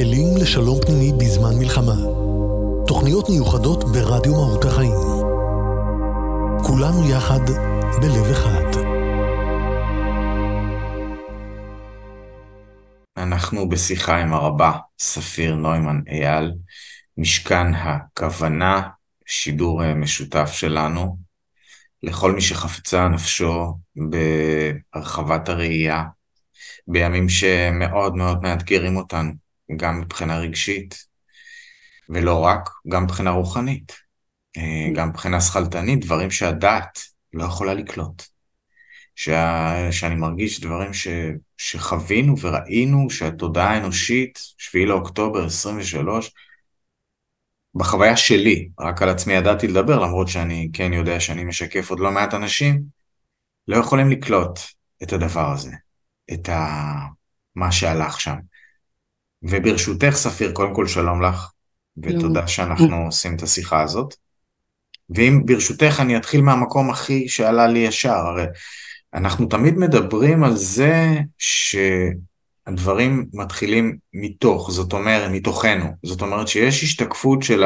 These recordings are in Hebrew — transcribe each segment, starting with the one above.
כלים לשלום פנימי בזמן מלחמה. תוכניות מיוחדות ברדיו מהות החיים. כולנו יחד בלב אחד. אנחנו בשיחה עם הרבה ספיר נוימן אייל, משכן הכוונה, שידור אה, משותף שלנו, לכל מי שחפצה נפשו בהרחבת הראייה, בימים שמאוד מאוד מאתגרים אותנו, גם מבחינה רגשית, ולא רק, גם מבחינה רוחנית, אה, גם מבחינה שכלתנית, דברים שהדעת לא יכולה לקלוט. שה, שאני מרגיש דברים ש, שחווינו וראינו, שהתודעה האנושית, 7 לאוקטובר 23, בחוויה שלי, רק על עצמי ידעתי לדבר, למרות שאני כן יודע שאני משקף עוד לא מעט אנשים, לא יכולים לקלוט את הדבר הזה, את ה... מה שהלך שם. וברשותך, ספיר, קודם כל שלום לך, ותודה שאנחנו עושים את השיחה הזאת. ואם ברשותך אני אתחיל מהמקום הכי שעלה לי ישר, הרי אנחנו תמיד מדברים על זה שהדברים מתחילים מתוך, זאת אומרת, מתוכנו. זאת אומרת שיש השתקפות של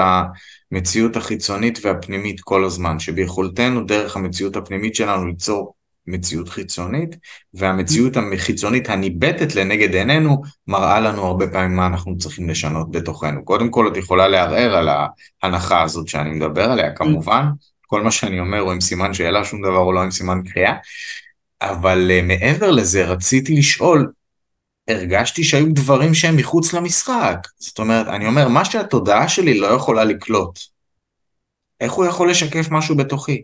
המציאות החיצונית והפנימית כל הזמן, שביכולתנו דרך המציאות הפנימית שלנו ליצור מציאות חיצונית, והמציאות החיצונית הניבטת לנגד עינינו מראה לנו הרבה פעמים מה אנחנו צריכים לשנות בתוכנו. קודם כל את יכולה לערער על ההנחה הזאת שאני מדבר עליה, כמובן, כל מה שאני אומר הוא עם סימן שאלה, שום דבר הוא לא עם סימן קריאה, אבל uh, מעבר לזה רציתי לשאול, הרגשתי שהיו דברים שהם מחוץ למשחק. זאת אומרת, אני אומר, מה שהתודעה שלי לא יכולה לקלוט, איך הוא יכול לשקף משהו בתוכי?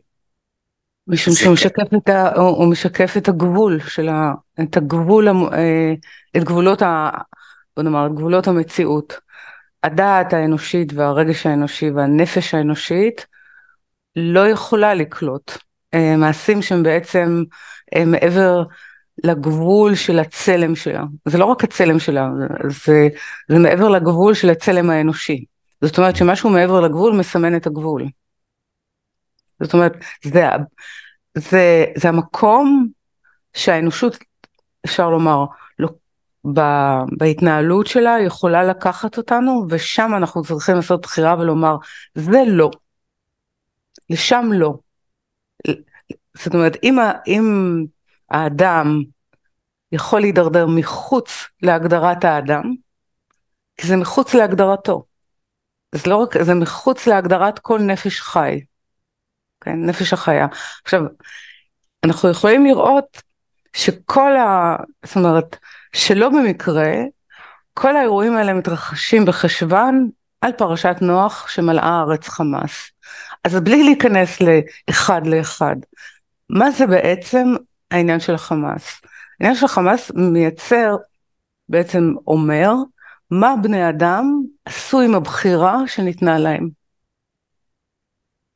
משום שהוא משקף את, ה, הוא משקף את הגבול של ה... את הגבול, אה, את גבולות ה... בוא נאמר, את גבולות המציאות. הדעת האנושית והרגש האנושי והנפש האנושית לא יכולה לקלוט אה, מעשים שהם בעצם אה, מעבר לגבול של הצלם שלה. זה לא רק הצלם שלה, זה, זה מעבר לגבול של הצלם האנושי. זאת אומרת שמשהו מעבר לגבול מסמן את הגבול. זאת אומרת, זה, זה, זה המקום שהאנושות, אפשר לומר, לא, ב, בהתנהלות שלה יכולה לקחת אותנו, ושם אנחנו צריכים לעשות בחירה ולומר, זה לא. לשם לא. זאת אומרת, אם, אם האדם יכול להידרדר מחוץ להגדרת האדם, כי זה מחוץ להגדרתו. זה לא רק, זה מחוץ להגדרת כל נפש חי. כן, נפש החיה. עכשיו, אנחנו יכולים לראות שכל ה... זאת אומרת, שלא במקרה, כל האירועים האלה מתרחשים בחשוון על פרשת נוח שמלאה הארץ חמאס. אז בלי להיכנס לאחד לאחד, מה זה בעצם העניין של החמאס? העניין של החמאס מייצר, בעצם אומר, מה בני אדם עשו עם הבחירה שניתנה להם.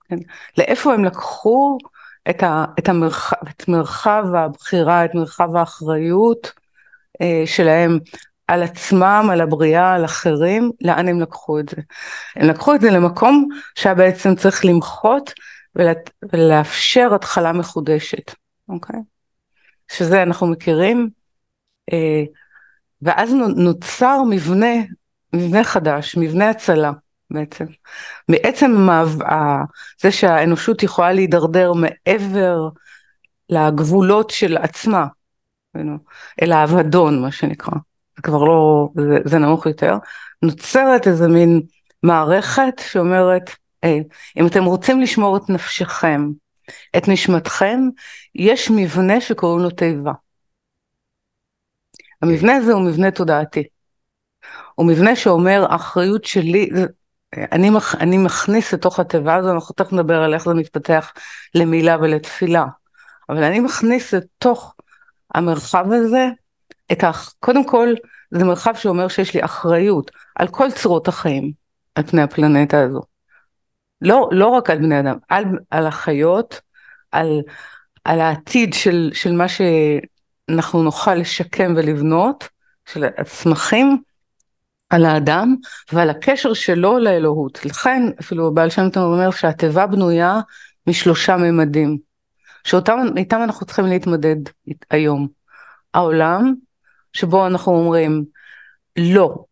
כן? לאיפה הם לקחו את, ה, את, המרחב, את מרחב הבחירה, את מרחב האחריות אה, שלהם על עצמם, על הבריאה, על אחרים, לאן הם לקחו את זה? הם לקחו את זה למקום שהיה בעצם צריך למחות ולה, ולאפשר התחלה מחודשת, אוקיי? שזה אנחנו מכירים, אה, ואז נוצר מבנה, מבנה חדש, מבנה הצלה. בעצם. מעצם זה שהאנושות יכולה להידרדר מעבר לגבולות של עצמה, אל האבדון מה שנקרא, זה כבר לא, זה, זה נמוך יותר, נוצרת איזה מין מערכת שאומרת, היי, אם אתם רוצים לשמור את נפשכם, את נשמתכם, יש מבנה שקוראים לו תיבה. המבנה הזה הוא מבנה תודעתי. הוא מבנה שאומר, האחריות שלי, אני, מכ, אני מכניס לתוך התיבה הזו, אנחנו תכף נדבר על איך זה מתפתח למילה ולתפילה, אבל אני מכניס לתוך המרחב הזה את ה... קודם כל, זה מרחב שאומר שיש לי אחריות על כל צורות החיים על פני הפלנטה הזו. לא, לא רק על בני אדם, על, על החיות, על, על העתיד של, של מה שאנחנו נוכל לשקם ולבנות, של הצמחים, על האדם ועל הקשר שלו לאלוהות. לכן אפילו בעל שם טוב אומר שהתיבה בנויה משלושה ממדים, שאותם איתם אנחנו צריכים להתמודד היום. העולם שבו אנחנו אומרים לא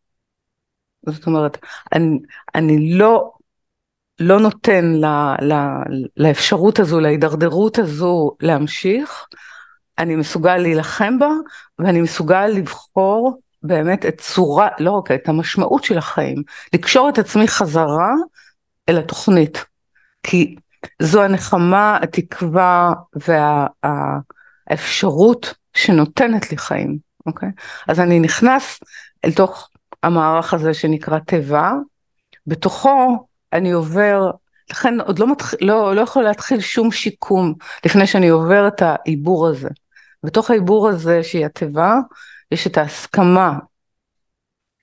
זאת אומרת, אני, אני לא, לא נותן ל, ל, לאפשרות הזו, להידרדרות הזו להמשיך, אני מסוגל להילחם בה, ואני מסוגל לבחור באמת את צורה, לא רק את המשמעות של החיים, לקשור את עצמי חזרה אל התוכנית. כי זו הנחמה, התקווה והאפשרות שנותנת לי חיים, אוקיי? אז אני נכנס אל תוך המערך הזה שנקרא תיבה, בתוכו אני עובר, לכן עוד לא, מתח... לא, לא יכול להתחיל שום שיקום לפני שאני עובר את העיבור הזה. בתוך העיבור הזה שהיא התיבה, יש את ההסכמה,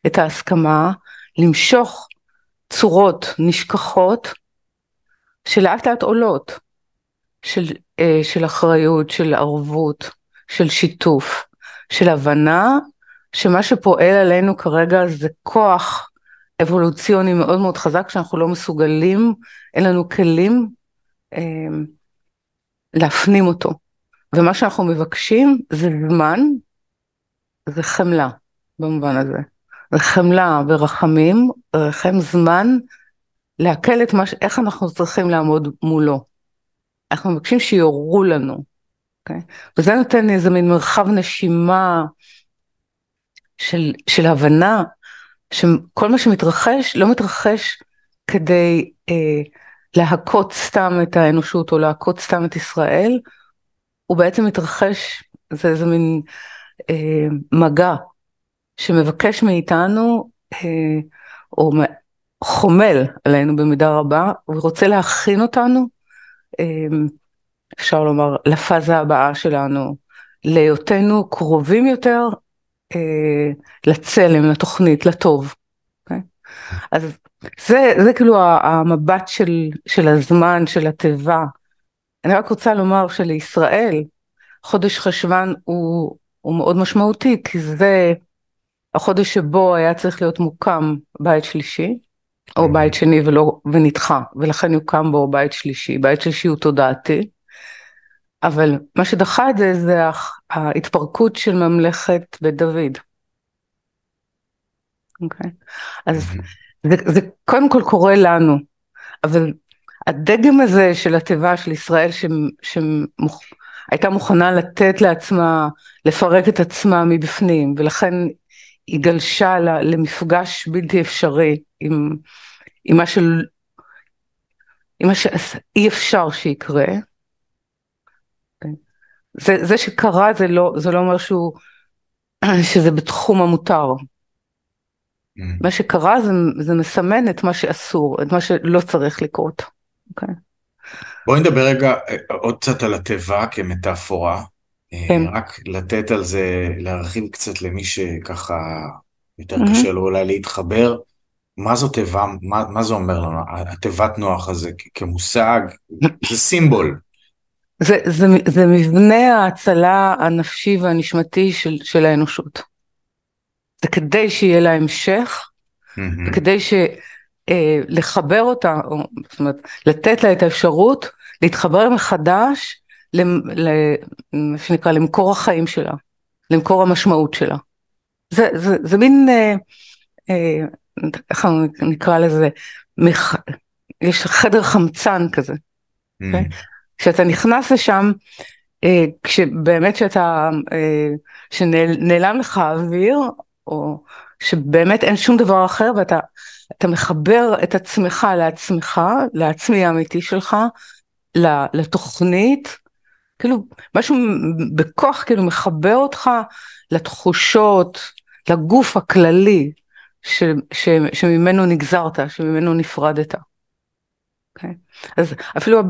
את ההסכמה למשוך צורות נשכחות שלאט לאט עולות, של, אה, של אחריות, של ערבות, של שיתוף, של הבנה שמה שפועל עלינו כרגע זה כוח אבולוציוני מאוד מאוד חזק שאנחנו לא מסוגלים, אין לנו כלים אה, להפנים אותו. ומה שאנחנו מבקשים זה זמן, זה חמלה במובן הזה. זה חמלה ורחמים, רחם זמן לעכל את מה, ש... איך אנחנו צריכים לעמוד מולו. אנחנו מבקשים שיורו לנו, okay? אוקיי? וזה נותן איזה מין מרחב נשימה של, של הבנה שכל מה שמתרחש לא מתרחש כדי אה, להכות סתם את האנושות או להכות סתם את ישראל, הוא בעצם מתרחש, זה איזה מין מגע שמבקש מאיתנו, אה, או חומל עלינו במידה רבה, ורוצה להכין אותנו, אה, אפשר לומר, לפאזה הבאה שלנו, להיותנו קרובים יותר אה, לצלם, לתוכנית, לטוב. Okay? אוקיי? אז זה, זה כאילו המבט של, של הזמן, של התיבה. אני רק רוצה לומר שלישראל חודש חשוון הוא, הוא מאוד משמעותי, כי זה החודש שבו היה צריך להיות מוקם בית שלישי, או mm-hmm. בית שני ולא, ונדחה, ולכן יוקם בו בית שלישי. בית שלישי הוא תודעתי, אבל מה שדחה את זה זה ההתפרקות של ממלכת בית דוד. אוקיי? Okay. אז mm-hmm. זה, זה קודם כל קורה לנו, אבל הדגם הזה של התיבה של ישראל שהייתה מוכנה לתת לעצמה, לפרק את עצמה מבפנים, ולכן היא גלשה למפגש בלתי אפשרי עם, עם מה של... עם מה שאי אפשר שיקרה. זה, זה שקרה זה לא, זה לא אומר שהוא, שזה בתחום המותר. Mm. מה שקרה זה, זה מסמן את מה שאסור, את מה שלא צריך לקרות. Okay. בואי נדבר רגע אה, עוד קצת על התיבה כמטאפורה. אה, כן. רק לתת על זה, להרחיב קצת למי שככה יותר mm-hmm. קשה לו אולי להתחבר. מה זו תיבה, מה, מה זה אומר לנו, התיבת נוח הזה כמושג, זה סימבול. זה, זה, זה מבנה ההצלה הנפשי והנשמתי של, של האנושות. זה כדי שיהיה לה המשך, mm-hmm. וכדי ש, אה, לחבר אותה, או, זאת אומרת, לתת לה את האפשרות להתחבר מחדש למה שנקרא למקור החיים שלה, למקור המשמעות שלה. זה, זה, זה מין, אה, אה, איך נקרא לזה, מח... יש חדר חמצן כזה. Mm. Okay? כשאתה נכנס לשם, אה, כשבאמת שאתה, אה, שנעלם לך האוויר, או שבאמת אין שום דבר אחר ואתה אתה מחבר את עצמך לעצמך, לעצמי האמיתי שלך, לתוכנית, כאילו משהו בכוח כאילו מחבר אותך לתחושות, לגוף הכללי ש, ש, שממנו נגזרת, שממנו נפרדת. Okay. אוקיי? אז אפילו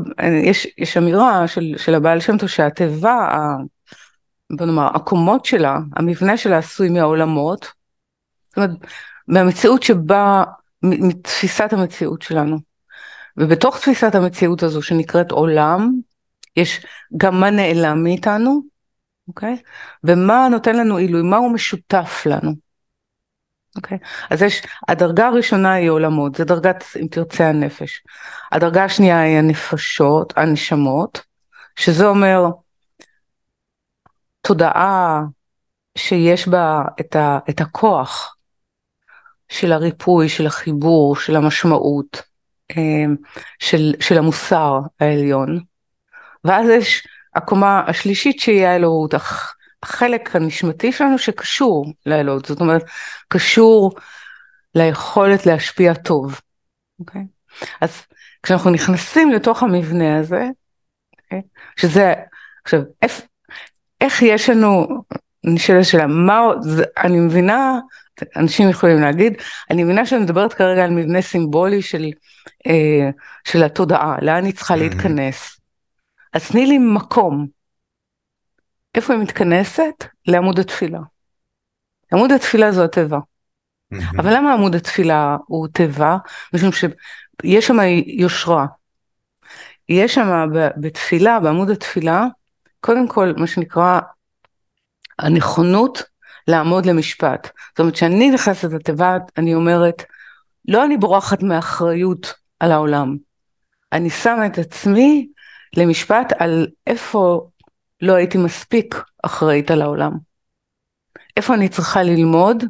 יש, יש אמירה של, של הבעל שם טוב שהתיבה, בוא נאמר, הקומות שלה, המבנה שלה עשוי מהעולמות, זאת אומרת, מהמציאות שבה, מתפיסת המציאות שלנו. ובתוך תפיסת המציאות הזו שנקראת עולם, יש גם מה נעלם מאיתנו, אוקיי? ומה נותן לנו עילוי, מה הוא משותף לנו. אוקיי? אז יש, הדרגה הראשונה היא עולמות, זה דרגת, אם תרצה, הנפש. הדרגה השנייה היא הנפשות, הנשמות, שזה אומר תודעה שיש בה את, ה, את הכוח של הריפוי, של החיבור, של המשמעות, של, של המוסר העליון. ואז יש הקומה השלישית שהיא האלוהות, החלק הנשמתי שלנו שקשור לאלוהות, זאת אומרת, קשור ליכולת להשפיע טוב. Okay? אוקיי? אז כשאנחנו נכנסים לתוך המבנה הזה, okay? אוקיי? שזה, עכשיו, איך, איך יש לנו, נשאלת השאלה, מה, זה, אני מבינה, אנשים יכולים להגיד, אני מבינה שאני מדברת כרגע על מבנה סימבולי של, אה, של התודעה, לאן היא צריכה להתכנס. אז תני לי מקום. איפה היא מתכנסת? לעמוד התפילה. עמוד התפילה זו התיבה. אבל למה עמוד התפילה הוא תיבה? משום שיש שם יושרה. יש שם בתפילה, בעמוד התפילה, קודם כל מה שנקרא הנכונות לעמוד למשפט. זאת אומרת שאני נכנסת לתיבה, אני אומרת, לא אני בורחת מאחריות על העולם, אני שמה את עצמי למשפט על איפה לא הייתי מספיק אחראית על העולם. איפה אני צריכה ללמוד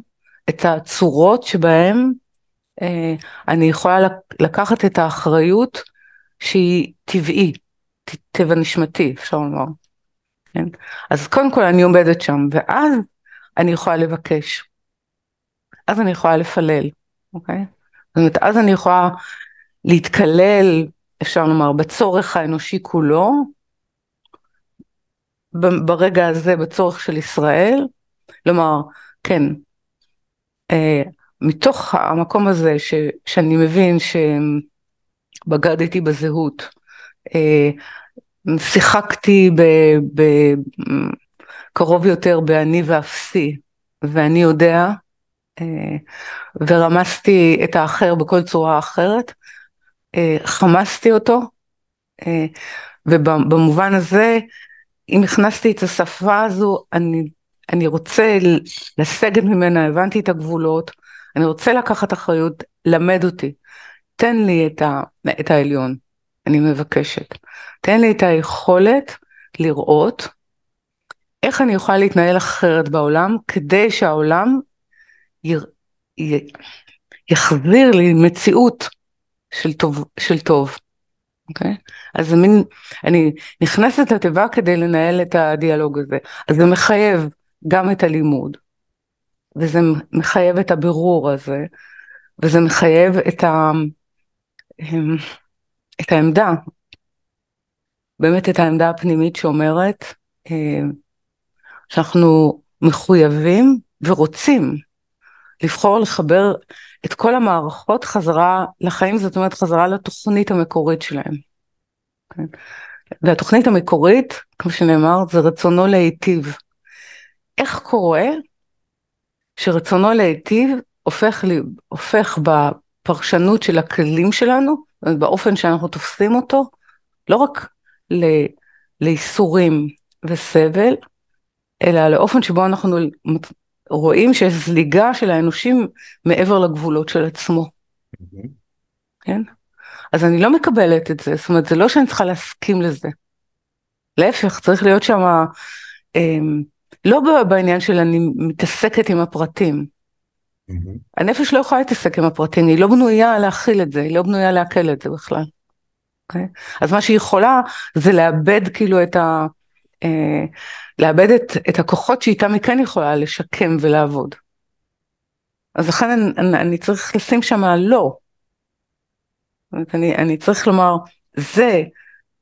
את הצורות שבהן אה, אני יכולה לקחת את האחריות שהיא טבעי, טבע נשמתי, אפשר לומר. כן? אז קודם כל אני עומדת שם, ואז אני יכולה לבקש. אז אני יכולה לפלל, אוקיי? זאת אומרת, אז אני יכולה להתקלל, אפשר לומר, בצורך האנושי כולו, ברגע הזה, בצורך של ישראל, לומר, כן, אה, מתוך המקום הזה ש, שאני מבין שבגדתי בזהות, אה, שיחקתי ב, ב, קרוב יותר באני ואפסי, ואני יודע, אה, ורמסתי את האחר בכל צורה אחרת, אה, חמסתי אותו, אה, ובמובן הזה, אם הכנסתי את השפה הזו, אני, אני רוצה לסגת ממנה, הבנתי את הגבולות, אני רוצה לקחת אחריות, למד אותי, תן לי את, ה, את העליון, אני מבקשת, תן לי את היכולת לראות איך אני יכולה להתנהל אחרת בעולם כדי שהעולם י... י... יחזיר לי מציאות של טוב, של טוב. אוקיי? Okay? אז מין, אני נכנסת לתיבה כדי לנהל את הדיאלוג הזה. אז זה מחייב גם את הלימוד, וזה מחייב את הבירור הזה, וזה מחייב את, ה, את העמדה, באמת את העמדה הפנימית שאומרת, אמ, שאנחנו מחויבים ורוצים לבחור לחבר את כל המערכות חזרה לחיים, זאת אומרת חזרה לתוכנית המקורית שלהם. כן? והתוכנית המקורית, כמו שנאמר, זה רצונו להיטיב. איך קורה שרצונו להיטיב הופך, לי, הופך בפרשנות של הכלים שלנו, באופן שאנחנו תופסים אותו, לא רק לייסורים וסבל, אלא לאופן שבו אנחנו רואים שיש זליגה של האנושים מעבר לגבולות של עצמו. Mm-hmm. כן? אז אני לא מקבלת את זה, זאת אומרת, זה לא שאני צריכה להסכים לזה. להפך, צריך להיות שם, אה, לא בעניין של אני מתעסקת עם הפרטים. Mm-hmm. הנפש לא יכולה להתעסק עם הפרטים, היא לא בנויה להכיל את זה, היא לא בנויה לעכל את זה בכלל. Okay? אוקיי? אז מה שהיא יכולה זה לאבד כאילו את ה... אה, לאבד את, את הכוחות שאיתם היא כן יכולה לשקם ולעבוד. אז לכן אני, אני צריך לשים שם לא. אני, אני צריך לומר, זה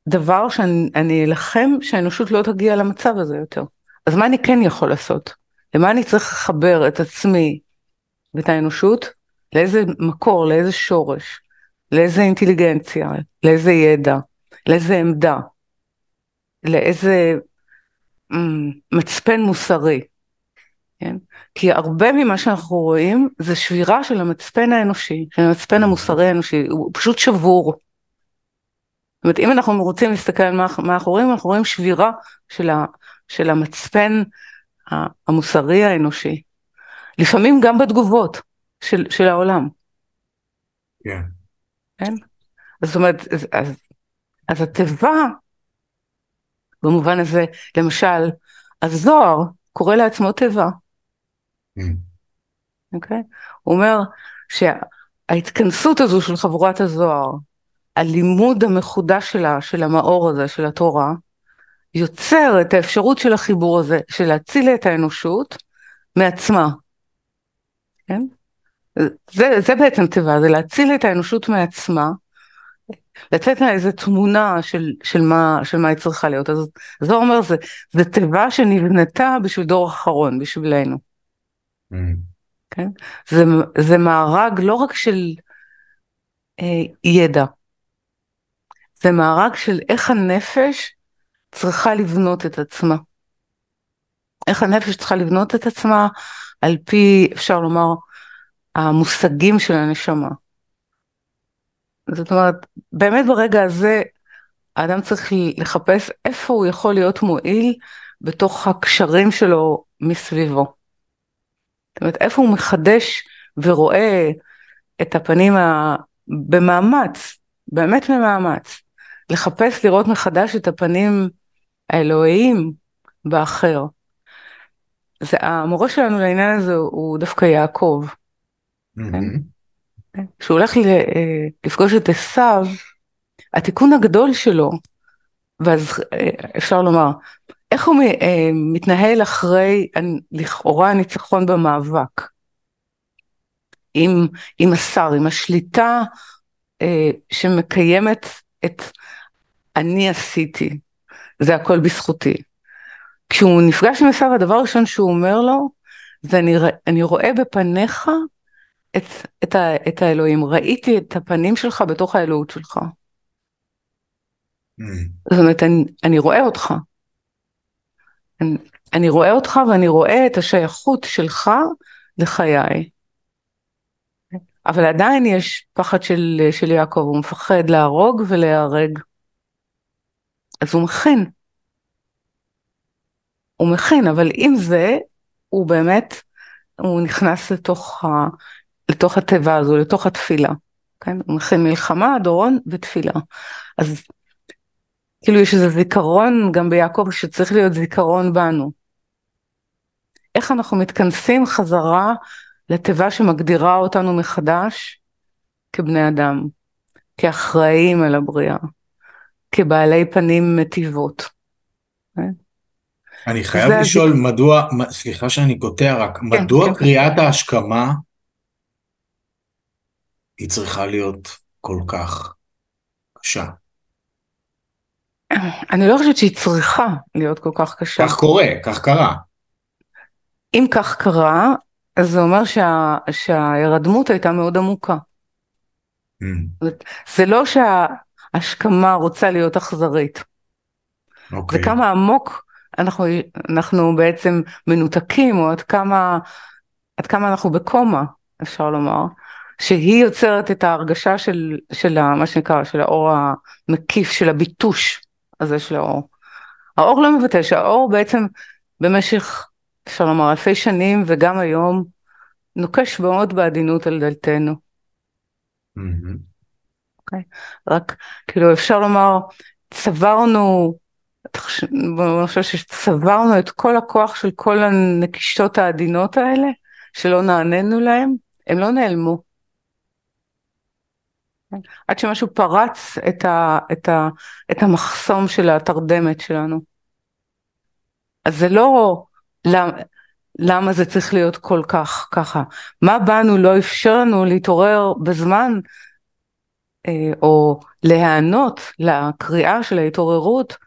דבר שאני אלחם שהאנושות לא תגיע למצב הזה יותר. אז מה אני כן יכול לעשות? למה אני צריך לחבר את עצמי ואת האנושות? לאיזה מקור, לאיזה שורש, לאיזה אינטליגנציה, לאיזה ידע, לאיזה עמדה, לאיזה מצפן מוסרי, כן? כי הרבה ממה שאנחנו רואים זה שבירה של המצפן האנושי, של המצפן המוסרי האנושי, הוא פשוט שבור. זאת אומרת, אם אנחנו רוצים להסתכל על מה, מה אנחנו רואים, אנחנו רואים שבירה של, ה, של המצפן המוסרי האנושי. לפעמים גם בתגובות של, של העולם. כן. כן? זאת אומרת, אז, אז, אז התיבה במובן הזה, למשל, הזוהר קורא לעצמו תיבה. Mm. אוקיי? הוא אומר שההתכנסות הזו של חבורת הזוהר, הלימוד המחודש שלה, של המאור הזה, של התורה, יוצר את האפשרות של החיבור הזה, של להציל את האנושות מעצמה. כן? זה, זה בעצם תיבה, זה להציל את האנושות מעצמה, לתת לה איזו תמונה של, של, מה, של מה היא צריכה להיות. אז זה אומר, זה, זה תיבה שנבנתה בשביל דור אחרון, בשבילנו. Mm. כן? זה, זה מארג לא רק של אה, ידע, זה מארג של איך הנפש צריכה לבנות את עצמה. איך הנפש צריכה לבנות את עצמה על פי, אפשר לומר, המושגים של הנשמה. זאת אומרת, באמת ברגע הזה האדם צריך לחפש איפה הוא יכול להיות מועיל בתוך הקשרים שלו מסביבו. זאת אומרת, איפה הוא מחדש ורואה את הפנים ה... במאמץ, באמת במאמץ, לחפש לראות מחדש את הפנים האלוהיים באחר. זה, המורה שלנו לעניין הזה הוא דווקא יעקב. Mm-hmm. כן? כשהוא הולך אה, לפגוש את עשיו, התיקון הגדול שלו, ואז אה, אפשר לומר, איך הוא אה, מתנהל אחרי לכאורה הניצחון במאבק עם, עם השר, עם השליטה שמקיימת את אני עשיתי, זה הכל בזכותי. כשהוא נפגש עם עשיו, הדבר הראשון שהוא אומר לו, זה אני, אני רואה בפניך את, את, ה, את האלוהים, ראיתי את הפנים שלך בתוך האלוהות שלך. Mm. זאת אומרת, אני, אני רואה אותך. אני, אני רואה אותך ואני רואה את השייכות שלך לחיי. אבל עדיין יש פחד של, של יעקב, הוא מפחד להרוג ולהיהרג. אז הוא מכין. הוא מכין, אבל עם זה, הוא באמת, הוא נכנס לתוך, ה, לתוך התיבה הזו, לתוך התפילה. כן? מכין מלחמה, דורון ותפילה. אז כאילו יש איזה זיכרון גם ביעקב שצריך להיות זיכרון בנו. איך אנחנו מתכנסים חזרה לתיבה שמגדירה אותנו מחדש כבני אדם, כאחראים על הבריאה. כבעלי פנים מטיבות. כן? אני חייב לשאול זה... מדוע, סליחה שאני קוטע רק, כן, מדוע כן. קריאת ההשכמה היא צריכה להיות כל כך קשה? אני לא חושבת שהיא צריכה להיות כל כך קשה. כך קורה, כך קרה. אם כך קרה, אז זה אומר שה, שההירדמות הייתה מאוד עמוקה. Mm. זה לא שה... השכמה רוצה להיות אכזרית. Okay. אוקיי. וכמה עמוק אנחנו, אנחנו בעצם מנותקים, או עד כמה, עד כמה אנחנו בקומה, אפשר לומר, שהיא יוצרת את ההרגשה של, של מה שנקרא, של האור המקיף, של הביטוש הזה של האור. האור לא מבטא, שהאור בעצם במשך, אפשר לומר, אלפי שנים וגם היום, נוקש מאוד בעדינות על דלתנו. Mm-hmm. אוקיי? רק כאילו אפשר לומר, צברנו, אני חושבת שצברנו את כל הכוח של כל הנקישות העדינות האלה, שלא נעננו להם, הם לא נעלמו. עד שמשהו פרץ את, ה, את, ה, את המחסום של התרדמת שלנו. אז זה לא למה, למה זה צריך להיות כל כך ככה. מה בנו לא אפשר לנו להתעורר בזמן אה, או להיענות לקריאה של ההתעוררות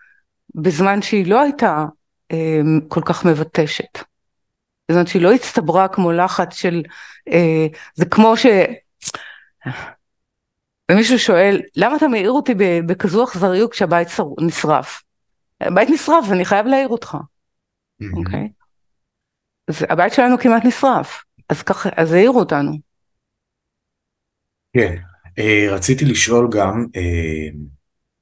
בזמן שהיא לא הייתה אה, כל כך מבטשת. זאת אומרת שהיא לא הצטברה כמו לחץ של, אה, זה כמו ש... ומישהו שואל, למה אתה מעיר אותי בכזו אכזריות כשהבית נשרף? הבית נשרף ואני חייב להעיר אותך, אוקיי? אז הבית שלנו כמעט נשרף, אז ככה, אז העירו אותנו. כן, אה, רציתי לשאול גם, אה,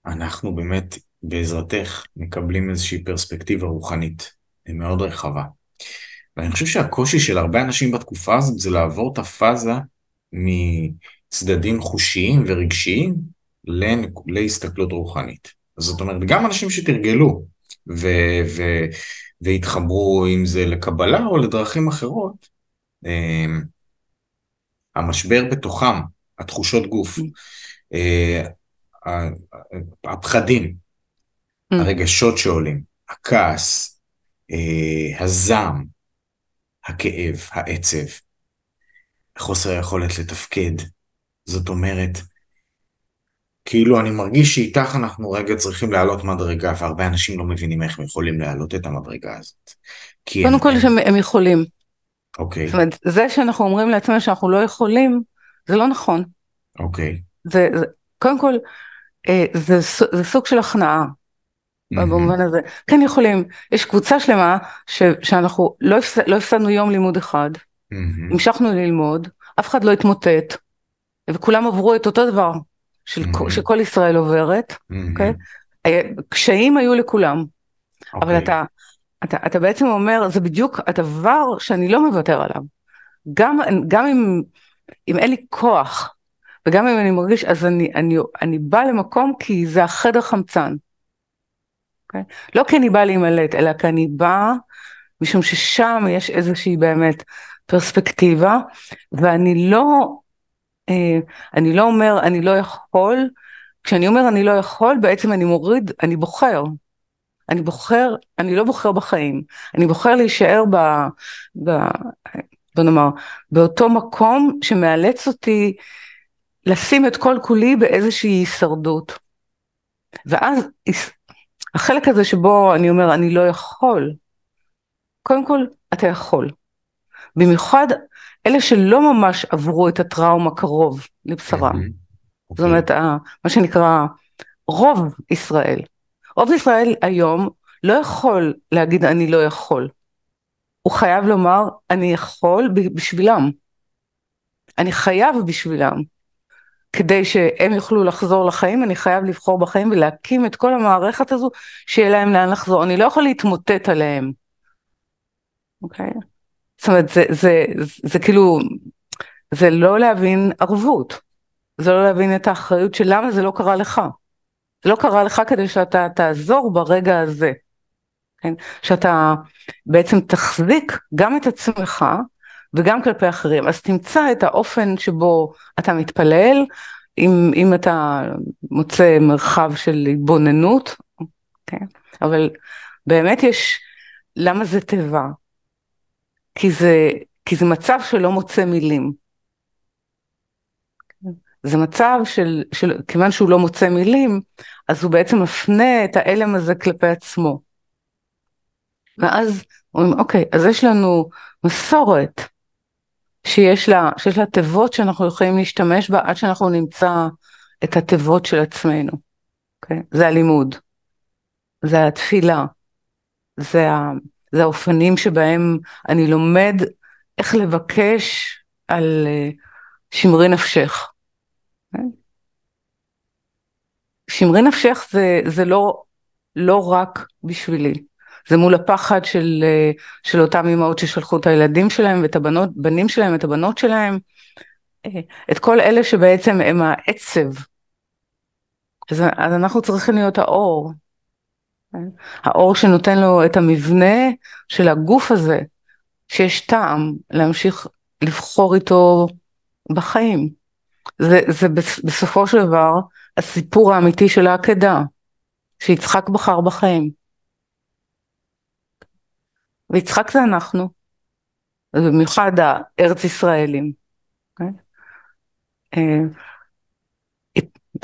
אנחנו באמת בעזרתך מקבלים איזושהי פרספקטיבה רוחנית מאוד רחבה. ואני חושב שהקושי של הרבה אנשים בתקופה הזאת זה לעבור את הפאזה מצדדים חושיים ורגשיים להסתכלות רוחנית. זאת אומרת, גם אנשים שתרגלו ו- ו- והתחברו, אם זה לקבלה או לדרכים אחרות, אה, המשבר בתוכם, התחושות גוף, Mm. אה, הפחדים, Mm. הרגשות שעולים, הכעס, אה, הזעם, הכאב, העצב, חוסר היכולת לתפקד. זאת אומרת, כאילו אני מרגיש שאיתך אנחנו רגע צריכים להעלות מדרגה, והרבה אנשים לא מבינים איך הם יכולים להעלות את המדרגה הזאת. קודם הם- כל שהם הם יכולים. אוקיי, זאת אומרת, זה שאנחנו אומרים לעצמנו שאנחנו לא יכולים, זה לא נכון. אוקיי. זה, זה קודם כל, אה, זה, זה סוג של הכנעה. מהמם, במובן הזה. כן יכולים, יש קבוצה שלמה ש, שאנחנו לא, הפס, לא הפסדנו יום לימוד אחד, מהמם, המשכנו ללמוד, אף אחד לא התמוטט, וכולם עברו את אותו דבר של, Mhm. כל- שכל ישראל עוברת, מהמם, אוקיי? היה- קשיים היו לכולם, אבל אוקיי. אתה, אתה, אתה בעצם אומר, זה בדיוק הדבר שאני לא מוותר עליו. גם, גם אם, אם אין לי כוח, וגם אם אני מרגיש, אז אני, אני, אני בא למקום כי זה החדר חמצן. אוקיי? לא כי אני באה להימלט, אלא כי אני באה משום ששם יש איזושהי באמת פרספקטיבה, ואני לא, אה, אני לא אומר אני לא יכול, כשאני אומר אני לא יכול, בעצם אני מוריד, אני בוחר. אני בוחר, אני לא בוחר בחיים, אני בוחר להישאר ב... ב בוא נאמר, באותו מקום שמאלץ אותי לשים את כל כולי באיזושהי הישרדות. ואז החלק הזה שבו אני אומר אני לא יכול, קודם כל אתה יכול. במיוחד אלה שלא ממש עברו את הטראומה קרוב לבשרם. מהמם, זאת אוקיי. אומרת, ה- מה שנקרא רוב ישראל. רוב ישראל היום לא יכול להגיד אני לא יכול. הוא חייב לומר אני יכול בשבילם. אני חייב בשבילם. כדי שהם יוכלו לחזור לחיים, אני חייב לבחור בחיים ולהקים את כל המערכת הזו, שיהיה להם לאן לחזור. אני לא יכול להתמוטט עליהם. אוקיי? זאת אומרת, זה, זה, זה, זה כאילו, זה לא להבין ערבות. זה לא להבין את האחריות של למה זה לא קרה לך. זה לא קרה לך כדי שאתה תעזור ברגע הזה. כן? שאתה בעצם תחזיק גם את עצמך וגם כלפי אחרים. אז תמצא את האופן שבו אתה מתפלל, אם, אם אתה מוצא מרחב של התבוננות, כן? אבל באמת יש, למה זה תיבה? כי זה, כי זה מצב שלא מוצא מילים. זה מצב של, של, כיוון שהוא לא מוצא מילים, אז הוא בעצם מפנה את ההלם הזה כלפי עצמו. ואז אומרים, אוקיי, אז יש לנו מסורת שיש לה, שיש לה תיבות שאנחנו יכולים להשתמש בה עד שאנחנו נמצא את התיבות של עצמנו. אוקיי? זה הלימוד, זה התפילה, זה, ה, זה האופנים שבהם אני לומד איך לבקש על אה, שמרי נפשך. שמרי נפשך זה, זה לא, לא רק בשבילי, זה מול הפחד של, אה, של אותם אמהות ששלחו את הילדים שלהם ואת הבנות, בנים שלהם, את הבנות שלהם, אה, את כל אלה שבעצם הם העצב. אז, אז אנחנו צריכים להיות האור. כן? האור שנותן לו את המבנה של הגוף הזה, שיש טעם להמשיך לבחור איתו בחיים. זה, זה בסופו של דבר הסיפור האמיתי של העקדה, שיצחק בחר בחיים. ויצחק זה אנחנו, במיוחד הארץ ישראלים. Okay?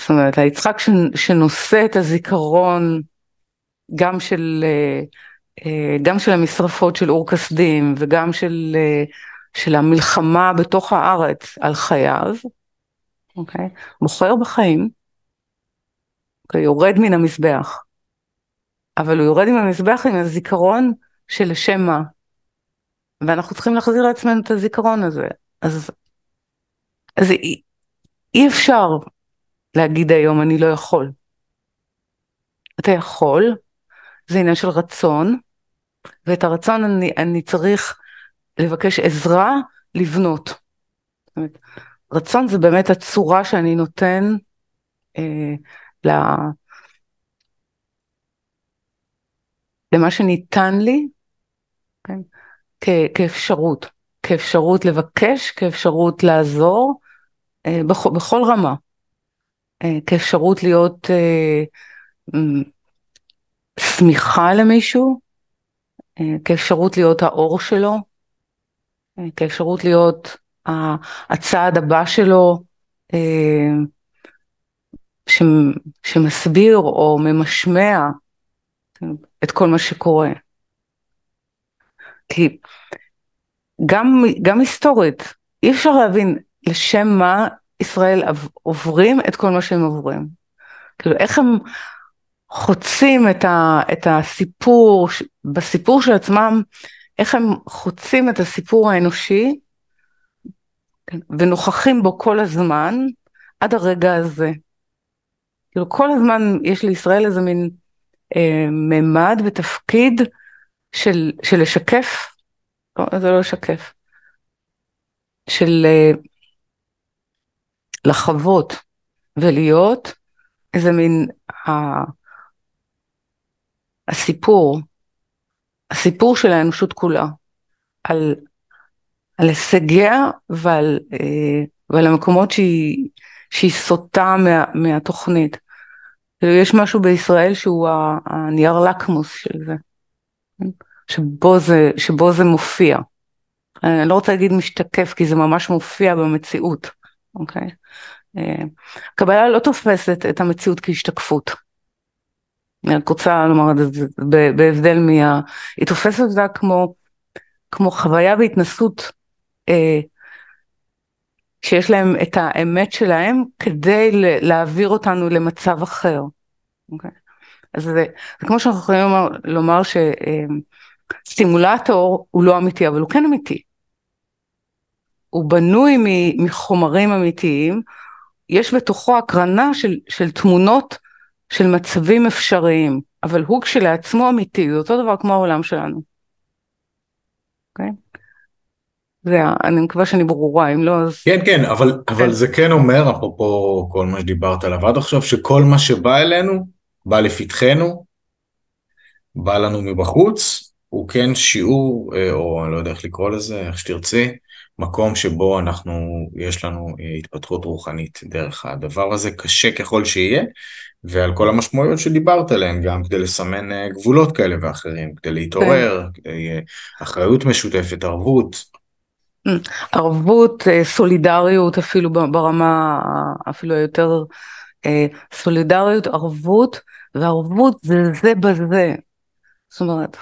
זאת אומרת, היצחק שנושא את הזיכרון גם של, גם של המשרפות של אור כסדים וגם של, של המלחמה בתוך הארץ על חייו, okay? בוחר בחיים, okay? יורד מן המזבח, אבל הוא יורד מן המזבח עם הזיכרון של לשם מה. ואנחנו צריכים להחזיר לעצמנו את הזיכרון הזה. אז, אז אי, אי אפשר להגיד היום אני לא יכול. אתה יכול, זה עניין של רצון, ואת הרצון אני, אני צריך לבקש עזרה לבנות. אומרת, רצון זה באמת הצורה שאני נותן אה, ל... למה שניתן לי, כן? כ- כאפשרות, כאפשרות לבקש, כאפשרות לעזור, אה, בכל, בכל רמה, אה, כאפשרות להיות אה, שמיכה למישהו, כאפשרות להיות האור שלו, כאפשרות להיות הצעד הבא שלו, שמסביר או ממשמע את כל מה שקורה. כי גם, גם היסטורית, אי אפשר להבין לשם מה ישראל עוברים את כל מה שהם עוברים. כאילו איך הם חוצים את, ה, את הסיפור, בסיפור של עצמם, איך הם חוצים את הסיפור האנושי ונוכחים בו כל הזמן עד הרגע הזה. כאילו כל הזמן יש לישראל איזה מין אה, ממד ותפקיד של, של לשקף, לא, זה לא לשקף, של אה, לחוות ולהיות איזה מין הסיפור, הסיפור של האנושות כולה, על, על הישגיה ועל, אה, ועל המקומות שהיא, שהיא סוטה מה, מהתוכנית. כאילו, יש משהו בישראל שהוא הנייר לקמוס של זה, שבו זה, שבו זה מופיע. אני לא רוצה להגיד משתקף כי זה ממש מופיע במציאות, אוקיי? אה, קבלה לא תופסת את המציאות כהשתקפות. אני רק רוצה לומר את זה בהבדל מה... היא תופסת אותה כמו, כמו חוויה והתנסות אה, שיש להם את האמת שלהם כדי להעביר אותנו למצב אחר. אוקיי? אז זה, זה כמו שאנחנו יכולים לומר, לומר שסימולטור אה, הוא לא אמיתי, אבל הוא כן אמיתי. הוא בנוי מחומרים אמיתיים, יש בתוכו הקרנה של, של תמונות של מצבים אפשריים, אבל הוא כשלעצמו אמיתי, זה אותו דבר כמו העולם שלנו. Okay? אוקיי? זה, אני מקווה שאני ברורה, אם לא אז... כן, כן, אבל, כן. אבל זה כן אומר, אפרופו כל מה שדיברת עליו עד עכשיו, שכל מה שבא אלינו, בא לפתחנו, בא לנו מבחוץ, הוא כן שיעור, אה, או אני לא יודע איך לקרוא לזה, איך שתרצי, מקום שבו אנחנו, יש לנו אה, התפתחות רוחנית דרך הדבר הזה, קשה ככל שיהיה, ועל כל המשמעויות שדיברת עליהן, גם כדי לסמן אה, גבולות כאלה ואחרים, כדי להתעורר, כן. כדי אחריות משותפת, ערבות. ערבות, סולידריות אפילו ברמה אפילו היותר סולידריות, ערבות, וערבות זה זה בזה. זאת אומרת,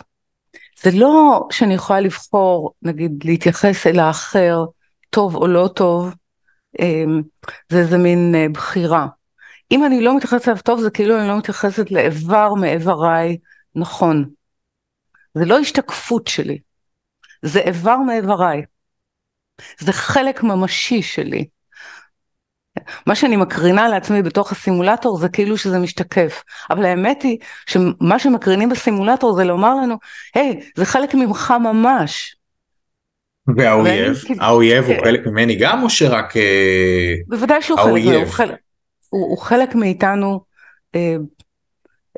זה לא שאני יכולה לבחור, נגיד, להתייחס אל האחר, טוב או לא טוב, אמ, זה איזה מין אה, בחירה. אם אני לא מתייחסת אליו טוב, זה כאילו אני לא מתייחסת לאיבר מאיבריי נכון. זה לא השתקפות שלי, זה איבר מאיבריי. זה חלק ממשי שלי. מה שאני מקרינה לעצמי בתוך הסימולטור זה כאילו שזה משתקף, אבל האמת היא שמה שמקרינים בסימולטור זה לומר לנו, היי, hey, זה חלק ממך ממש. והאויב, האויב הוא כן. חלק ממני גם או שרק אה, בוודאי שהוא האויב. חלק, הוא חלק, הוא, הוא חלק מאיתנו, אה,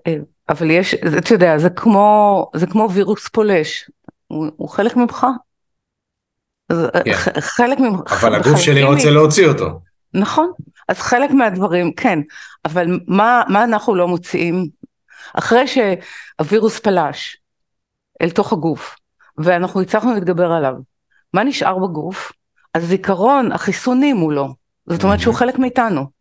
אה, אבל יש, אתה יודע, זה כמו, זה כמו וירוס פולש, הוא, הוא חלק ממך. כן. חלק ממך. אבל הגוף שלי רוצה להוציא אותו. נכון, אז חלק מהדברים, כן, אבל מה, מה אנחנו לא מוציאים? אחרי שהווירוס פלש אל תוך הגוף, ואנחנו הצלחנו להתגבר עליו, מה נשאר בגוף? הזיכרון, החיסונים הוא לא, זאת אומרת שהוא חלק מאיתנו.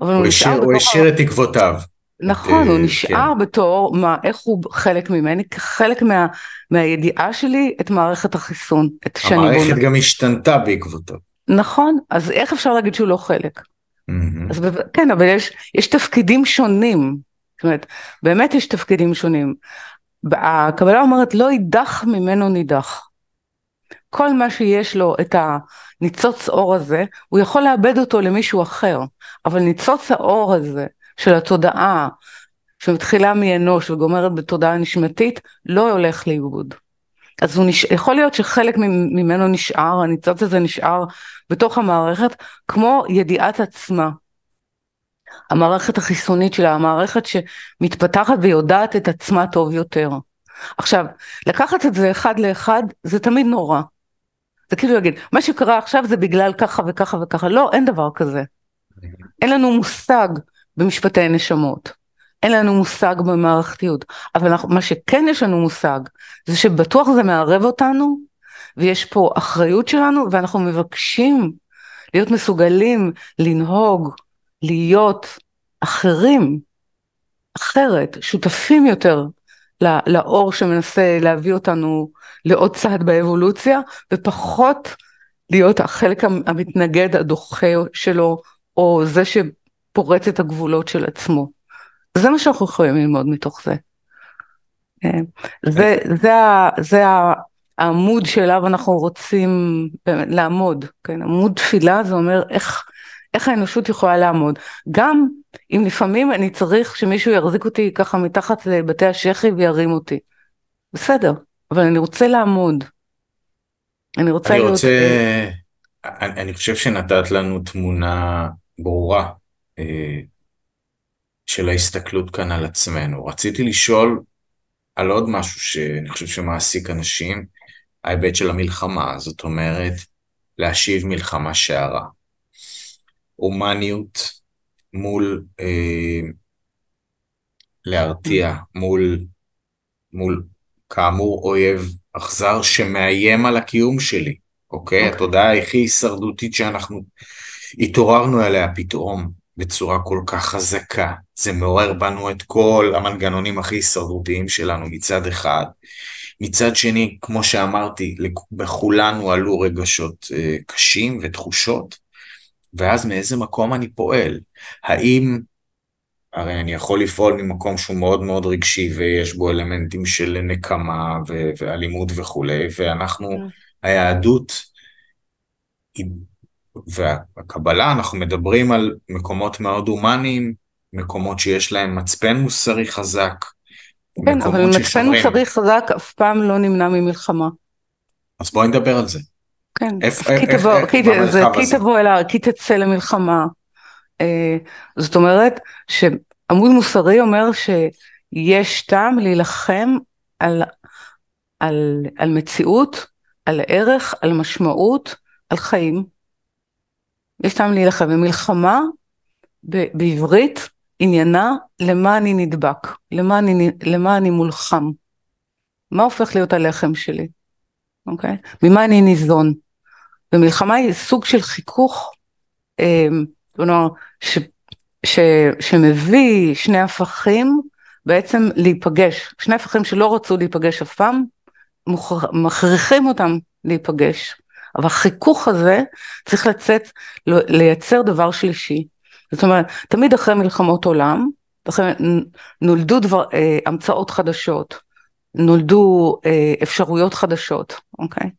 אבל הוא, נשאר בתוך... הוא השאיר את תקוותיו. נכון, הוא אה, נשאר כן. בתור, מה, איך הוא חלק ממני? כחלק מה, מהידיעה שלי את מערכת החיסון, את שאני בונה. המערכת גם השתנתה בעקבותיו. נכון, אז איך אפשר להגיד שהוא לא חלק? אז כן, אבל יש, יש תפקידים שונים, זאת אומרת, באמת יש תפקידים שונים. הקבלה אומרת לא יידח ממנו נידח. כל מה שיש לו את הניצוץ אור הזה, הוא יכול לאבד אותו למישהו אחר, אבל ניצוץ האור הזה של התודעה, שמתחילה מאנוש וגומרת בתודעה נשמתית, לא הולך לאיבוד. אז הוא נש... יכול להיות שחלק ממנו נשאר, הניצוץ הזה נשאר בתוך המערכת, כמו ידיעת עצמה. המערכת החיסונית שלה, המערכת שמתפתחת ויודעת את עצמה טוב יותר. עכשיו, לקחת את זה אחד לאחד זה תמיד נורא. זה כאילו להגיד, מה שקרה עכשיו זה בגלל ככה וככה וככה, לא, אין דבר כזה. אין לנו מושג במשפטי נשמות, אין לנו מושג במערכתיות, אבל אנחנו, מה שכן יש לנו מושג, זה שבטוח זה מערב אותנו, ויש פה אחריות שלנו, ואנחנו מבקשים להיות מסוגלים לנהוג, להיות אחרים, אחרת, שותפים יותר לאור שמנסה להביא אותנו לעוד צעד באבולוציה, ופחות להיות החלק המתנגד הדוחה שלו, או זה שפורץ את הגבולות של עצמו. זה מה שאנחנו יכולים ללמוד מתוך זה. כן. זה, זה, זה העמוד שאליו אנחנו רוצים באמת לעמוד, כן? עמוד תפילה זה אומר איך, איך האנושות יכולה לעמוד. גם אם לפעמים אני צריך שמישהו יחזיק אותי ככה מתחת לבתי השחי וירים אותי. בסדר, אבל אני רוצה לעמוד. אני רוצה אני להיות... רוצה... אני, אני חושב שנתת לנו תמונה ברורה אה, של ההסתכלות כאן על עצמנו. רציתי לשאול על עוד משהו שאני חושב שמעסיק אנשים, ההיבט של המלחמה, זאת אומרת, להשיב מלחמה שערה. הומניות מול אה, להרתיע, מול, מול כאמור אויב אכזר שמאיים על הקיום שלי, אוקיי? Okay. אוקיי. התודעה הכי הישרדותית שאנחנו התעוררנו אליה פתאום בצורה כל כך חזקה. זה מעורר בנו את כל המנגנונים הכי הישרדותיים שלנו מצד אחד. מצד שני, כמו שאמרתי, בכולנו עלו רגשות אה, קשים ותחושות, ואז מאיזה מקום אני פועל? האם, הרי אני יכול לפעול ממקום שהוא מאוד מאוד רגשי ויש בו אלמנטים של נקמה ו- ואלימות וכולי, ואנחנו, כן. היהדות והקבלה, אנחנו מדברים על מקומות מאוד הומניים, מקומות שיש להם מצפן מוסרי חזק, כן, אבל מצפן מוסרי חזק אף פעם לא נמנע ממלחמה. אז בואי נדבר על זה. כן, כי תבוא אליי, כי תצא למלחמה. אה, זאת אומרת שעמוד מוסרי אומר שיש טעם להילחם על, על, על מציאות, על ערך, על משמעות, על חיים. יש טעם להילחם. ומלחמה בעברית עניינה למה אני נדבק, למה אני, למה אני מולחם. מה הופך להיות הלחם שלי, אוקיי? ממה אני ניזון. ומלחמה היא סוג של חיכוך, אה, כלומר, ש, ש, שמביא שני הפכים בעצם להיפגש. שני הפכים שלא רצו להיפגש אף פעם, מכריחים אותם להיפגש. אבל החיכוך הזה צריך לצאת, לייצר דבר שלישי. זאת אומרת, תמיד אחרי מלחמות עולם, אחרי, נולדו דבר, אה, המצאות חדשות, נולדו אה, אפשרויות חדשות, אוקיי?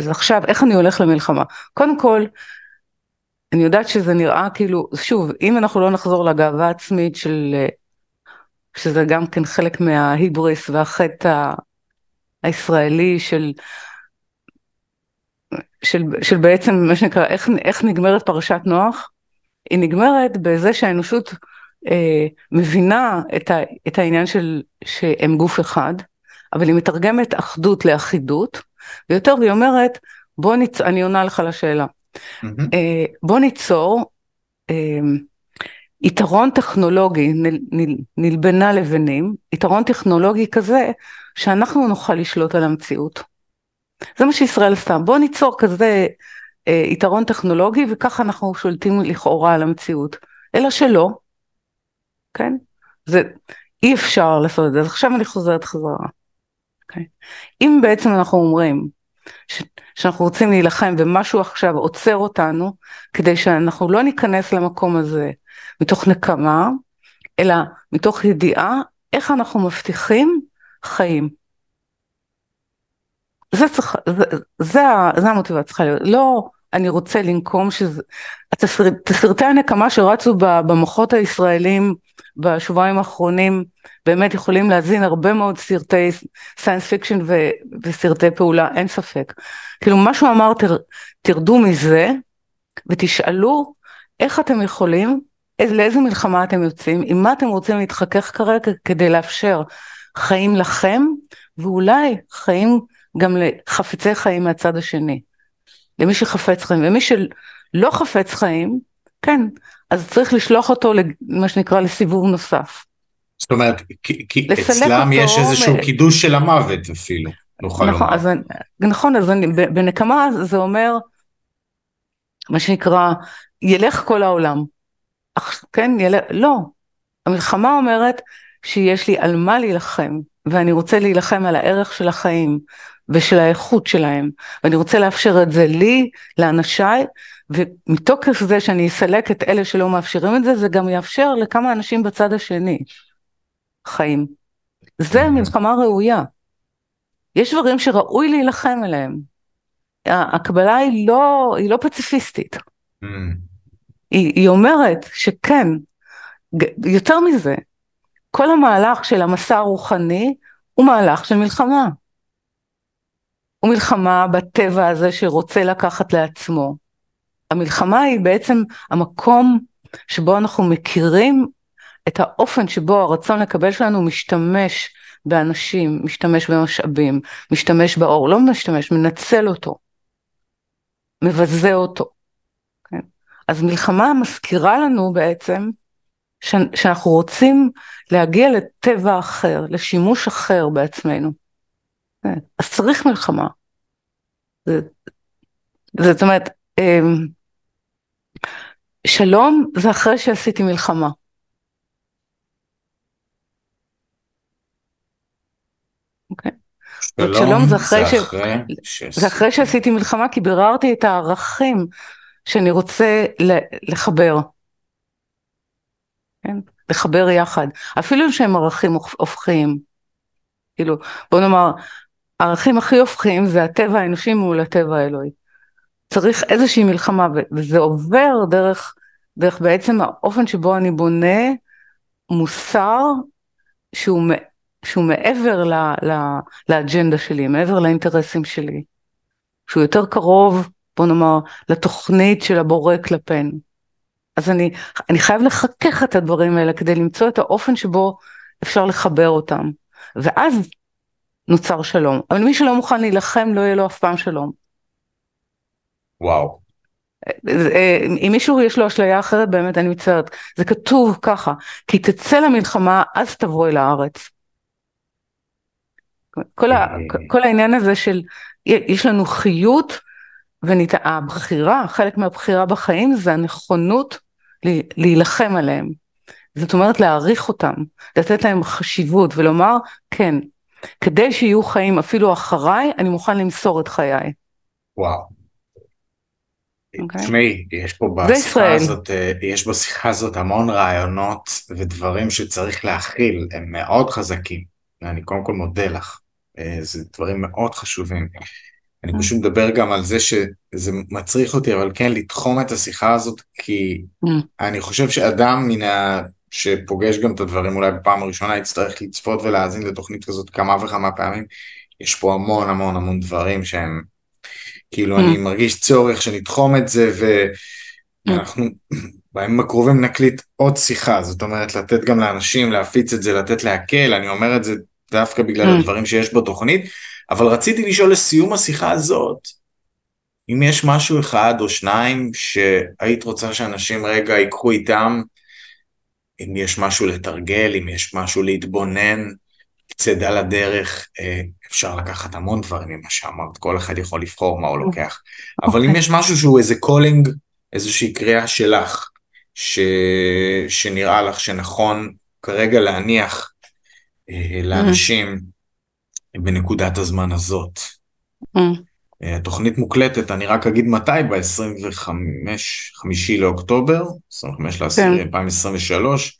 אז עכשיו, איך אני הולך למלחמה? קודם כל, אני יודעת שזה נראה כאילו, שוב, אם אנחנו לא נחזור לגאווה עצמית של, שזה גם כן חלק מההיבריס והחטא הישראלי של, של, של בעצם מה שנקרא, איך, איך נגמרת פרשת נוח? היא נגמרת בזה שהאנושות אה, מבינה את, ה, את העניין של שהם גוף אחד, אבל היא מתרגמת אחדות לאחידות, ויותר היא אומרת, בוא ניצור, אני עונה לך לשאלה, mm-hmm. בוא ניצור אה, יתרון טכנולוגי נל, נל, נלבנה לבנים, יתרון טכנולוגי כזה שאנחנו נוכל לשלוט על המציאות. זה מה שישראל עשתה, בוא ניצור כזה אה, יתרון טכנולוגי וככה אנחנו שולטים לכאורה על המציאות, אלא שלא, כן? זה אי אפשר לעשות את זה, אז עכשיו אני חוזרת חזרה. Okay. אוקיי? אם בעצם אנחנו אומרים ש, שאנחנו רוצים להילחם ומשהו עכשיו עוצר אותנו, כדי שאנחנו לא ניכנס למקום הזה מתוך נקמה, אלא מתוך ידיעה איך אנחנו מבטיחים חיים. זה צריך, זה, זה, זה המוטיבציה צריכה להיות, לא אני רוצה לנקום שזה, תסרטי הנקמה שרצו במוחות הישראלים בשבועיים האחרונים באמת יכולים להזין הרבה מאוד סרטי science fiction וסרטי פעולה, אין ספק. כאילו מה שהוא אמר, תר, תרדו מזה ותשאלו איך אתם יכולים, איז, לאיזה מלחמה אתם יוצאים, עם מה אתם רוצים להתחכך כרגע כדי לאפשר חיים לכם, ואולי חיים גם לחפצי חיים מהצד השני. למי שחפץ חיים, ומי שלא חפץ חיים, כן, אז צריך לשלוח אותו למה שנקרא לסיבוב נוסף. זאת אומרת, כי אצלם יש איזשהו מ... קידוש של המוות אפילו, נוכל נכון, לומר. אז, נכון, אז אני, בנקמה זה אומר, מה שנקרא, ילך כל העולם. אך, כן, ילך, לא. המלחמה אומרת שיש לי על מה להילחם, ואני רוצה להילחם על הערך של החיים ושל האיכות שלהם, ואני רוצה לאפשר את זה לי, לאנשיי, ומתוקף זה שאני אסלק את אלה שלא מאפשרים את זה, זה גם יאפשר לכמה אנשים בצד השני חיים. זה מלחמה ראויה. יש דברים שראוי להילחם עליהם. הקבלה היא לא, היא לא פציפיסטית. Mm. היא, היא אומרת שכן, יותר מזה, כל המהלך של המסע הרוחני הוא מהלך של מלחמה. הוא מלחמה בטבע הזה שרוצה לקחת לעצמו. המלחמה היא בעצם המקום שבו אנחנו מכירים את האופן שבו הרצון לקבל שלנו משתמש באנשים, משתמש במשאבים, משתמש באור, לא משתמש, מנצל אותו, מבזה אותו. כן? אז מלחמה מזכירה לנו בעצם ש- שאנחנו רוצים להגיע לטבע אחר, לשימוש אחר בעצמנו. כן? אז צריך מלחמה. זה, זאת אומרת, אמ, שלום זה אחרי שעשיתי מלחמה. אוקיי? שלום, שלום זה אחרי, זה, אחרי ש... זה אחרי שעשיתי מלחמה כי ביררתי את הערכים שאני רוצה לחבר. כן? לחבר יחד, אפילו שהם ערכים הופכיים. כאילו, בוא נאמר, הערכים הכי הופכיים זה הטבע האנושי מול הטבע האלוהי. צריך איזושהי מלחמה, וזה עובר דרך, דרך בעצם האופן שבו אני בונה מוסר שהוא, שהוא מעבר ל, ל, לאג'נדה שלי, מעבר לאינטרסים שלי, שהוא יותר קרוב, בוא נאמר, לתוכנית של הבורא כלפינו. אז אני, אני חייב לחכך את הדברים האלה כדי למצוא את האופן שבו אפשר לחבר אותם. ואז נוצר שלום. אבל מי שלא מוכן להילחם לא יהיה לו אף פעם שלום. וואו. אם מישהו יש לו אשליה אחרת באמת אני מצטערת, זה כתוב ככה, כי תצא למלחמה אז תבוא אל הארץ. כל, ה, כל העניין הזה של יש לנו חיות והבחירה, חלק מהבחירה בחיים זה הנכונות להילחם עליהם. זאת אומרת להעריך אותם, לתת להם חשיבות ולומר כן, כדי שיהיו חיים אפילו אחריי, אני מוכן למסור את חיי. וואו. אוקיי. תשמעי, okay. יש פה בשיחה הזאת, אה, יש בשיחה הזאת המון רעיונות ודברים שצריך להכיל, הם מאוד חזקים, ואני קודם כל מודה לך, אה, זה דברים מאוד חשובים. אני פשוט מדבר גם על זה שזה מצריך אותי, אבל כן, לתחום את השיחה הזאת, כי אני חושב שאדם מן ה... שפוגש גם את הדברים אולי בפעם הראשונה, יצטרך לצפות ולהאזין לתוכנית כזאת כמה וכמה פעמים. יש פה המון המון המון דברים שהם כאילו mm. אני מרגיש צורך שנתחום את זה ואנחנו. בימים הקרובים נקליט עוד שיחה, זאת אומרת לתת גם לאנשים להפיץ את זה, לתת להקל, אני אומר את זה דווקא בגלל. הדברים שיש בתוכנית, אבל רציתי לשאול לסיום השיחה הזאת, אם יש משהו אחד או שניים שהיית רוצה שאנשים רגע ייקחו איתם, אם יש משהו לתרגל, אם יש משהו להתבונן, צידה לדרך, אה, אפשר לקחת המון דברים ממה שאמרת, כל אחד יכול לבחור מה הוא אוקיי. לוקח. אבל אם יש משהו שהוא איזה calling, איזושהי קריאה שלך, ש... שנראה לך שנכון כרגע להניח אה, לאנשים בנקודת הזמן הזאת. אה, התוכנית מוקלטת, אני רק אגיד מתי, ב-25 לאוקטובר, 25 ל-10, 2023.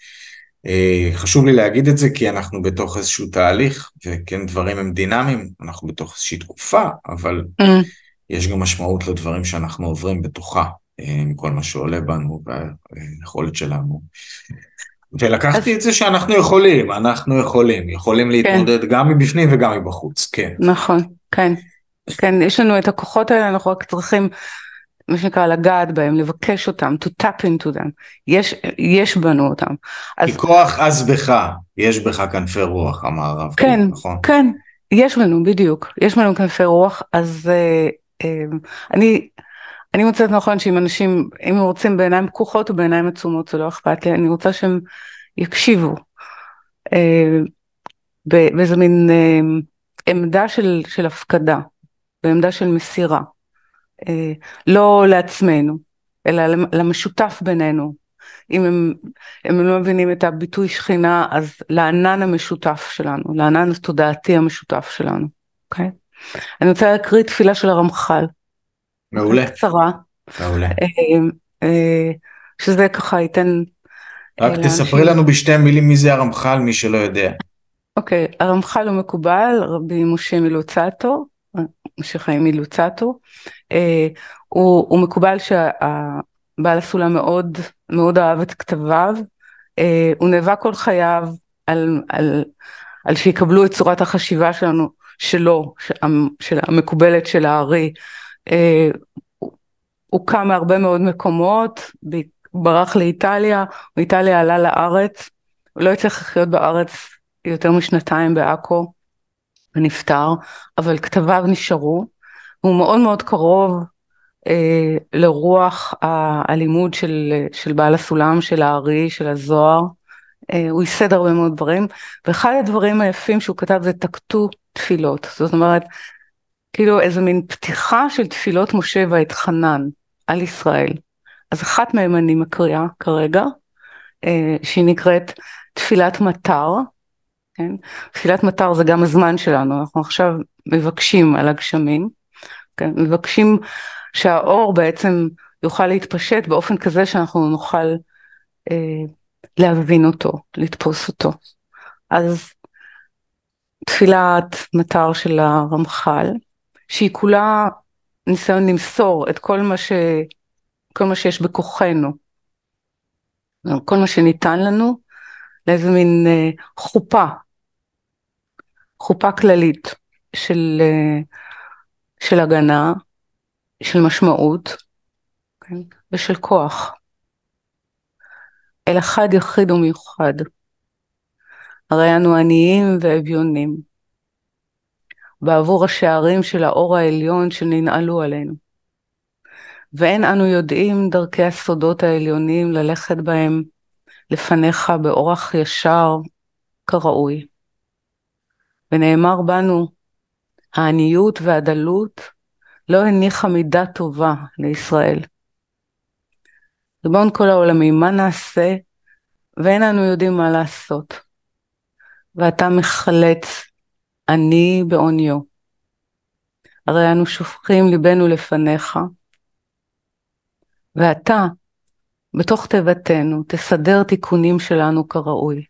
אה, חשוב לי להגיד את זה כי אנחנו בתוך איזשהו תהליך, וכן דברים הם דינמיים, אנחנו בתוך איזושהי תקופה, אבל mm. יש גם משמעות לדברים שאנחנו עוברים בתוכה, אה, עם כל מה שעולה בנו והיכולת שלנו. ולקחתי אז... את זה שאנחנו יכולים, אנחנו יכולים, יכולים כן. להתמודד כן. גם מבפנים וגם מבחוץ, כן. נכון, כן. כן, יש לנו את הכוחות האלה, אנחנו רק צריכים מה שנקרא לגעת בהם, לבקש אותם, to tap into them, יש, יש בנו אותם. אז... כי כוח עז בך, יש בך כנפי רוח, אמר הרב, כן, נכון? כן, יש בנו, בדיוק, יש בנו כנפי רוח, אז uh, uh, אני, אני מוצאת נכון שאם אנשים, אם הם רוצים בעיניים פקוחות או בעיניים עצומות, זה לא אכפת לי, אני רוצה שהם יקשיבו. אה, באיזה מין אה, עמדה של, של הפקדה, בעמדה של מסירה. אה, לא לעצמנו, אלא למשותף בינינו. אם הם, הם לא מבינים את הביטוי שכינה, אז לענן המשותף שלנו, לענן התודעתי המשותף שלנו, אוקיי? Okay? אני רוצה להקריא תפילה של הרמח"ל. מעולה. קצרה. מעולה. אה, שזה ככה ייתן... רק תספרי לנו בשתי מילים מי זה הרמח"ל, מי שלא יודע. אוקיי, הרמח"ל הוא מקובל, רבי משה מלוצטו, משה חיים מלוצטו, אה, הוא, הוא מקובל שהבעל הסולם מאוד מאוד אהב את כתביו, אה, הוא נאבק כל חייו על, על, על שיקבלו את צורת החשיבה שלנו, שלו, של המקובלת של הארי, אה, הוא קם מהרבה מאוד מקומות, ברח לאיטליה, מאיטליה עלה לארץ, הוא לא הצליח לחיות בארץ יותר משנתיים בעכו ונפטר, אבל כתביו נשארו, הוא מאוד מאוד קרוב אה, לרוח הלימוד של, של בעל הסולם, של הארי, של הזוהר, אה, הוא ייסד הרבה מאוד דברים, ואחד הדברים היפים שהוא כתב זה תקטו תפילות, זאת אומרת, כאילו איזה מין פתיחה של תפילות משה ואתחנן על ישראל. אז אחת מהן אני מקריאה כרגע, אה, שהיא נקראת תפילת מטר, כן? תפילת מטר זה גם הזמן שלנו, אנחנו עכשיו מבקשים על הגשמים, כן? מבקשים שהאור בעצם יוכל להתפשט באופן כזה שאנחנו נוכל אה, להבין אותו, לתפוס אותו. אז תפילת מטר של הרמח"ל, שהיא כולה ניסיון למסור את כל מה, ש... כל מה שיש בכוחנו, כל מה שניתן לנו, לאיזה מין אה, חופה, חופה כללית של, אה, של הגנה, של משמעות כן? ושל כוח. אל אחד יחיד ומיוחד. הרי אנו עניים ואביונים. בעבור השערים של האור העליון שננעלו עלינו. ואין אנו יודעים דרכי הסודות העליונים ללכת בהם לפניך באורח ישר כראוי. ונאמר בנו, העניות והדלות לא הניחה מידה טובה לישראל. ריבון כל העולמים, מה נעשה ואין אנו יודעים מה לעשות. ואתה מחלץ אני בעוניו. הרי אנו שופכים ליבנו לפניך, ואתה, בתוך תיבתנו, תסדר תיקונים שלנו כראוי.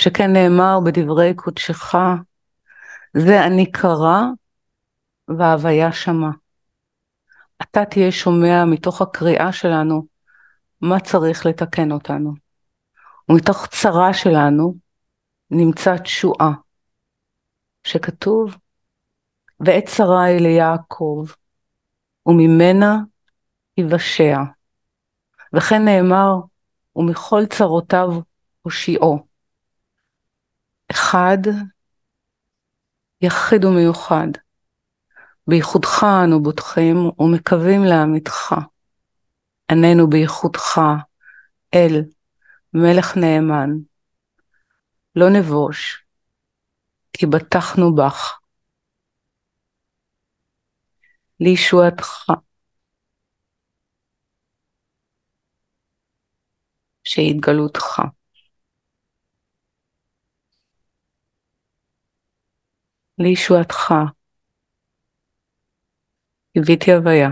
שכן נאמר בדברי קודשך, זה אני קרא וההוויה שמע. אתה תהיה שומע מתוך הקריאה שלנו מה צריך לתקן אותנו. ומתוך צרה שלנו נמצא תשועה, שכתוב, ועת צרה היא ליעקב, וממנה יבשע. וכן נאמר, ומכל צרותיו הושיעו. אחד, יחיד ומיוחד. בייחודך אנו בוטחים ומקווים לעמיתך. עננו בייחודך, אל, מלך נאמן. לא נבוש, כי בטחנו בך. לישועתך. שהתגלותך. לישועתך. קיוויתי הוויה.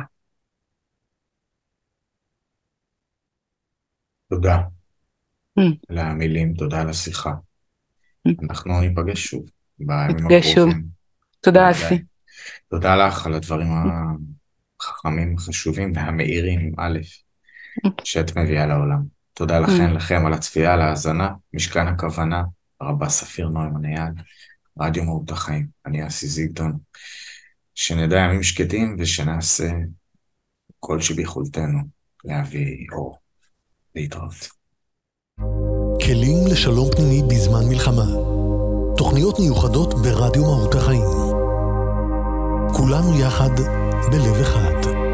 תודה mm. על המילים, תודה על השיחה. Mm. אנחנו ניפגש שוב הקרובים. תודה אסי. תודה לך על הדברים החכמים, החשובים והמאירים, א', mm. שאת מביאה לעולם. תודה לכם, לכם על הצפייה, על ההאזנה, משכן הכוונה, רבה ספיר נוימן אייל, רדיו מהות החיים, אני אסי זיגדון. שנדע ימים שקטים ושנעשה כל שביכולתנו להביא אור. להתראות. כלים לשלום פנימי בזמן מלחמה. תוכניות מיוחדות ברדיו מהות החיים. כולנו יחד בלב אחד.